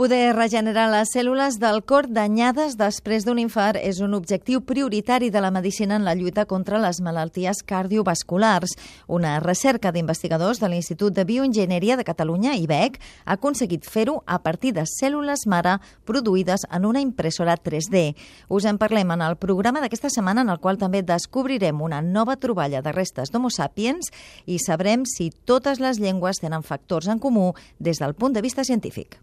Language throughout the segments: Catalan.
Poder regenerar les cèl·lules del cor danyades després d'un infart és un objectiu prioritari de la medicina en la lluita contra les malalties cardiovasculars. Una recerca d'investigadors de l'Institut de Bioenginyeria de Catalunya, IBEC, ha aconseguit fer-ho a partir de cèl·lules mare produïdes en una impressora 3D. Us en parlem en el programa d'aquesta setmana en el qual també descobrirem una nova troballa de restes d'Homo sapiens i sabrem si totes les llengües tenen factors en comú des del punt de vista científic.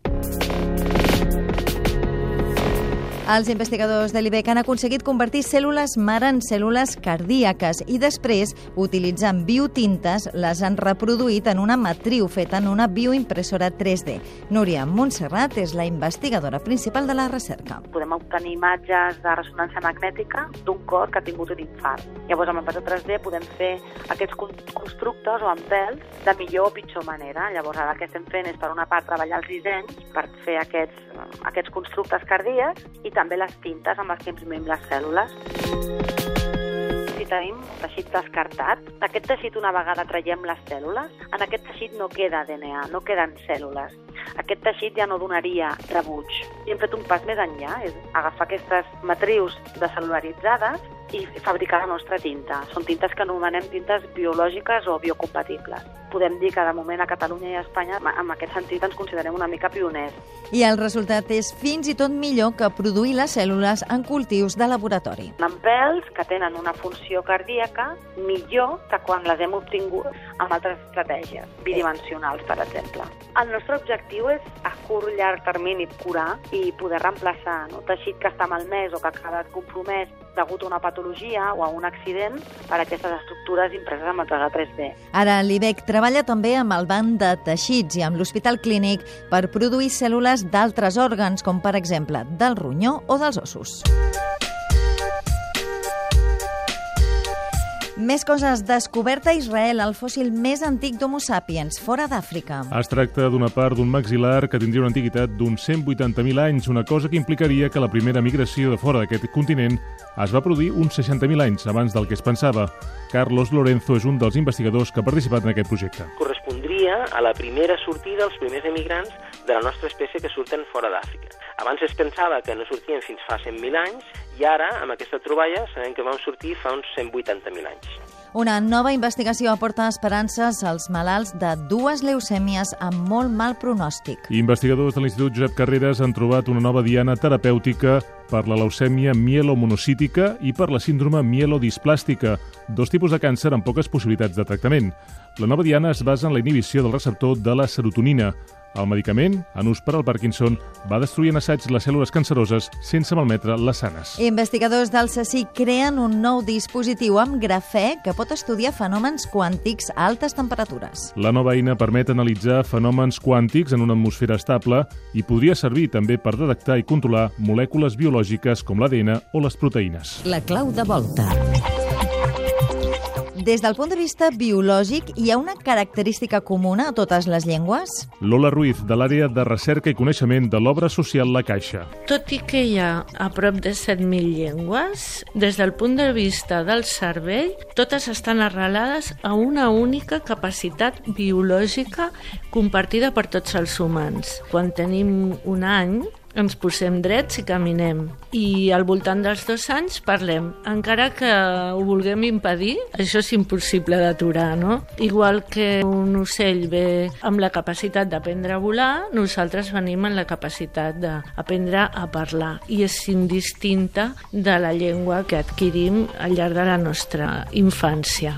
Els investigadors de l'IBEC han aconseguit convertir cèl·lules mare en cèl·lules cardíaques i després, utilitzant biotintes, les han reproduït en una matriu feta en una bioimpressora 3D. Núria Montserrat és la investigadora principal de la recerca. Podem obtenir imatges de ressonància magnètica d'un cor que ha tingut un infart. Llavors, amb l'impressora 3D podem fer aquests constructes o empels de millor o pitjor manera. Llavors, ara el que estem fent és, per una part, treballar els dissenys per fer aquests, aquests constructes cardíacs i també les tintes amb les que imprimim les cèl·lules. Si tenim teixit descartat, aquest teixit una vegada traiem les cèl·lules, en aquest teixit no queda DNA, no queden cèl·lules. Aquest teixit ja no donaria rebuig. I hem fet un pas més enllà, és agafar aquestes matrius decel·lularitzades i fabricar la nostra tinta. Són tintes que anomenem tintes biològiques o biocompatibles. Podem dir que de moment a Catalunya i a Espanya en aquest sentit ens considerem una mica pioners. I el resultat és fins i tot millor que produir les cèl·lules en cultius de laboratori. En pèls que tenen una funció cardíaca millor que quan les hem obtingut amb altres estratègies bidimensionals, per exemple. El nostre objectiu és a curt llarg termini curar i poder reemplaçar no? teixit que està malmès o que ha quedat compromès degut a una patologia o a un accident per a aquestes estructures impreses amb impressora 3D. Ara l'IBEC treballa també amb el banc de teixits i amb l'Hospital Clínic per produir cèl·lules d'altres òrgans, com per exemple del ronyó o dels ossos. Més coses. Descoberta a Israel el fòssil més antic d'Homo sapiens, fora d'Àfrica. Es tracta d'una part d'un maxil·lar que tindria una antiguitat d'uns 180.000 anys, una cosa que implicaria que la primera migració de fora d'aquest continent es va produir uns 60.000 anys abans del que es pensava. Carlos Lorenzo és un dels investigadors que ha participat en aquest projecte. Correspondria a la primera sortida dels primers emigrants de la nostra espècie que surten fora d'Àfrica. Abans es pensava que no sortien fins fa 100.000 anys i ara, amb aquesta troballa, sabem que vam sortir fa uns 180.000 anys. Una nova investigació aporta esperances als malalts de dues leucèmies amb molt mal pronòstic. Investigadors de l'Institut Josep Carreras han trobat una nova diana terapèutica per la leucèmia mielomonocítica i per la síndrome mielodisplàstica, dos tipus de càncer amb poques possibilitats de tractament. La nova diana es basa en la inhibició del receptor de la serotonina. El medicament, en ús per al Parkinson, va destruir en assaig les cèl·lules canceroses sense malmetre les sanes. Investigadors del CSIC creen un nou dispositiu amb grafè que pot estudiar fenòmens quàntics a altes temperatures. La nova eina permet analitzar fenòmens quàntics en una atmosfera estable i podria servir també per detectar i controlar molècules biològiques com l'ADN o les proteïnes. La clau de volta. Des del punt de vista biològic, hi ha una característica comuna a totes les llengües? Lola Ruiz, de l'àrea de recerca i coneixement de l'obra social La Caixa. Tot i que hi ha a prop de 7.000 llengües, des del punt de vista del cervell, totes estan arrelades a una única capacitat biològica compartida per tots els humans. Quan tenim un any, ens posem drets i caminem. I al voltant dels dos anys parlem. Encara que ho vulguem impedir, això és impossible d'aturar, no? Igual que un ocell ve amb la capacitat d'aprendre a volar, nosaltres venim amb la capacitat d'aprendre a parlar. I és indistinta de la llengua que adquirim al llarg de la nostra infància.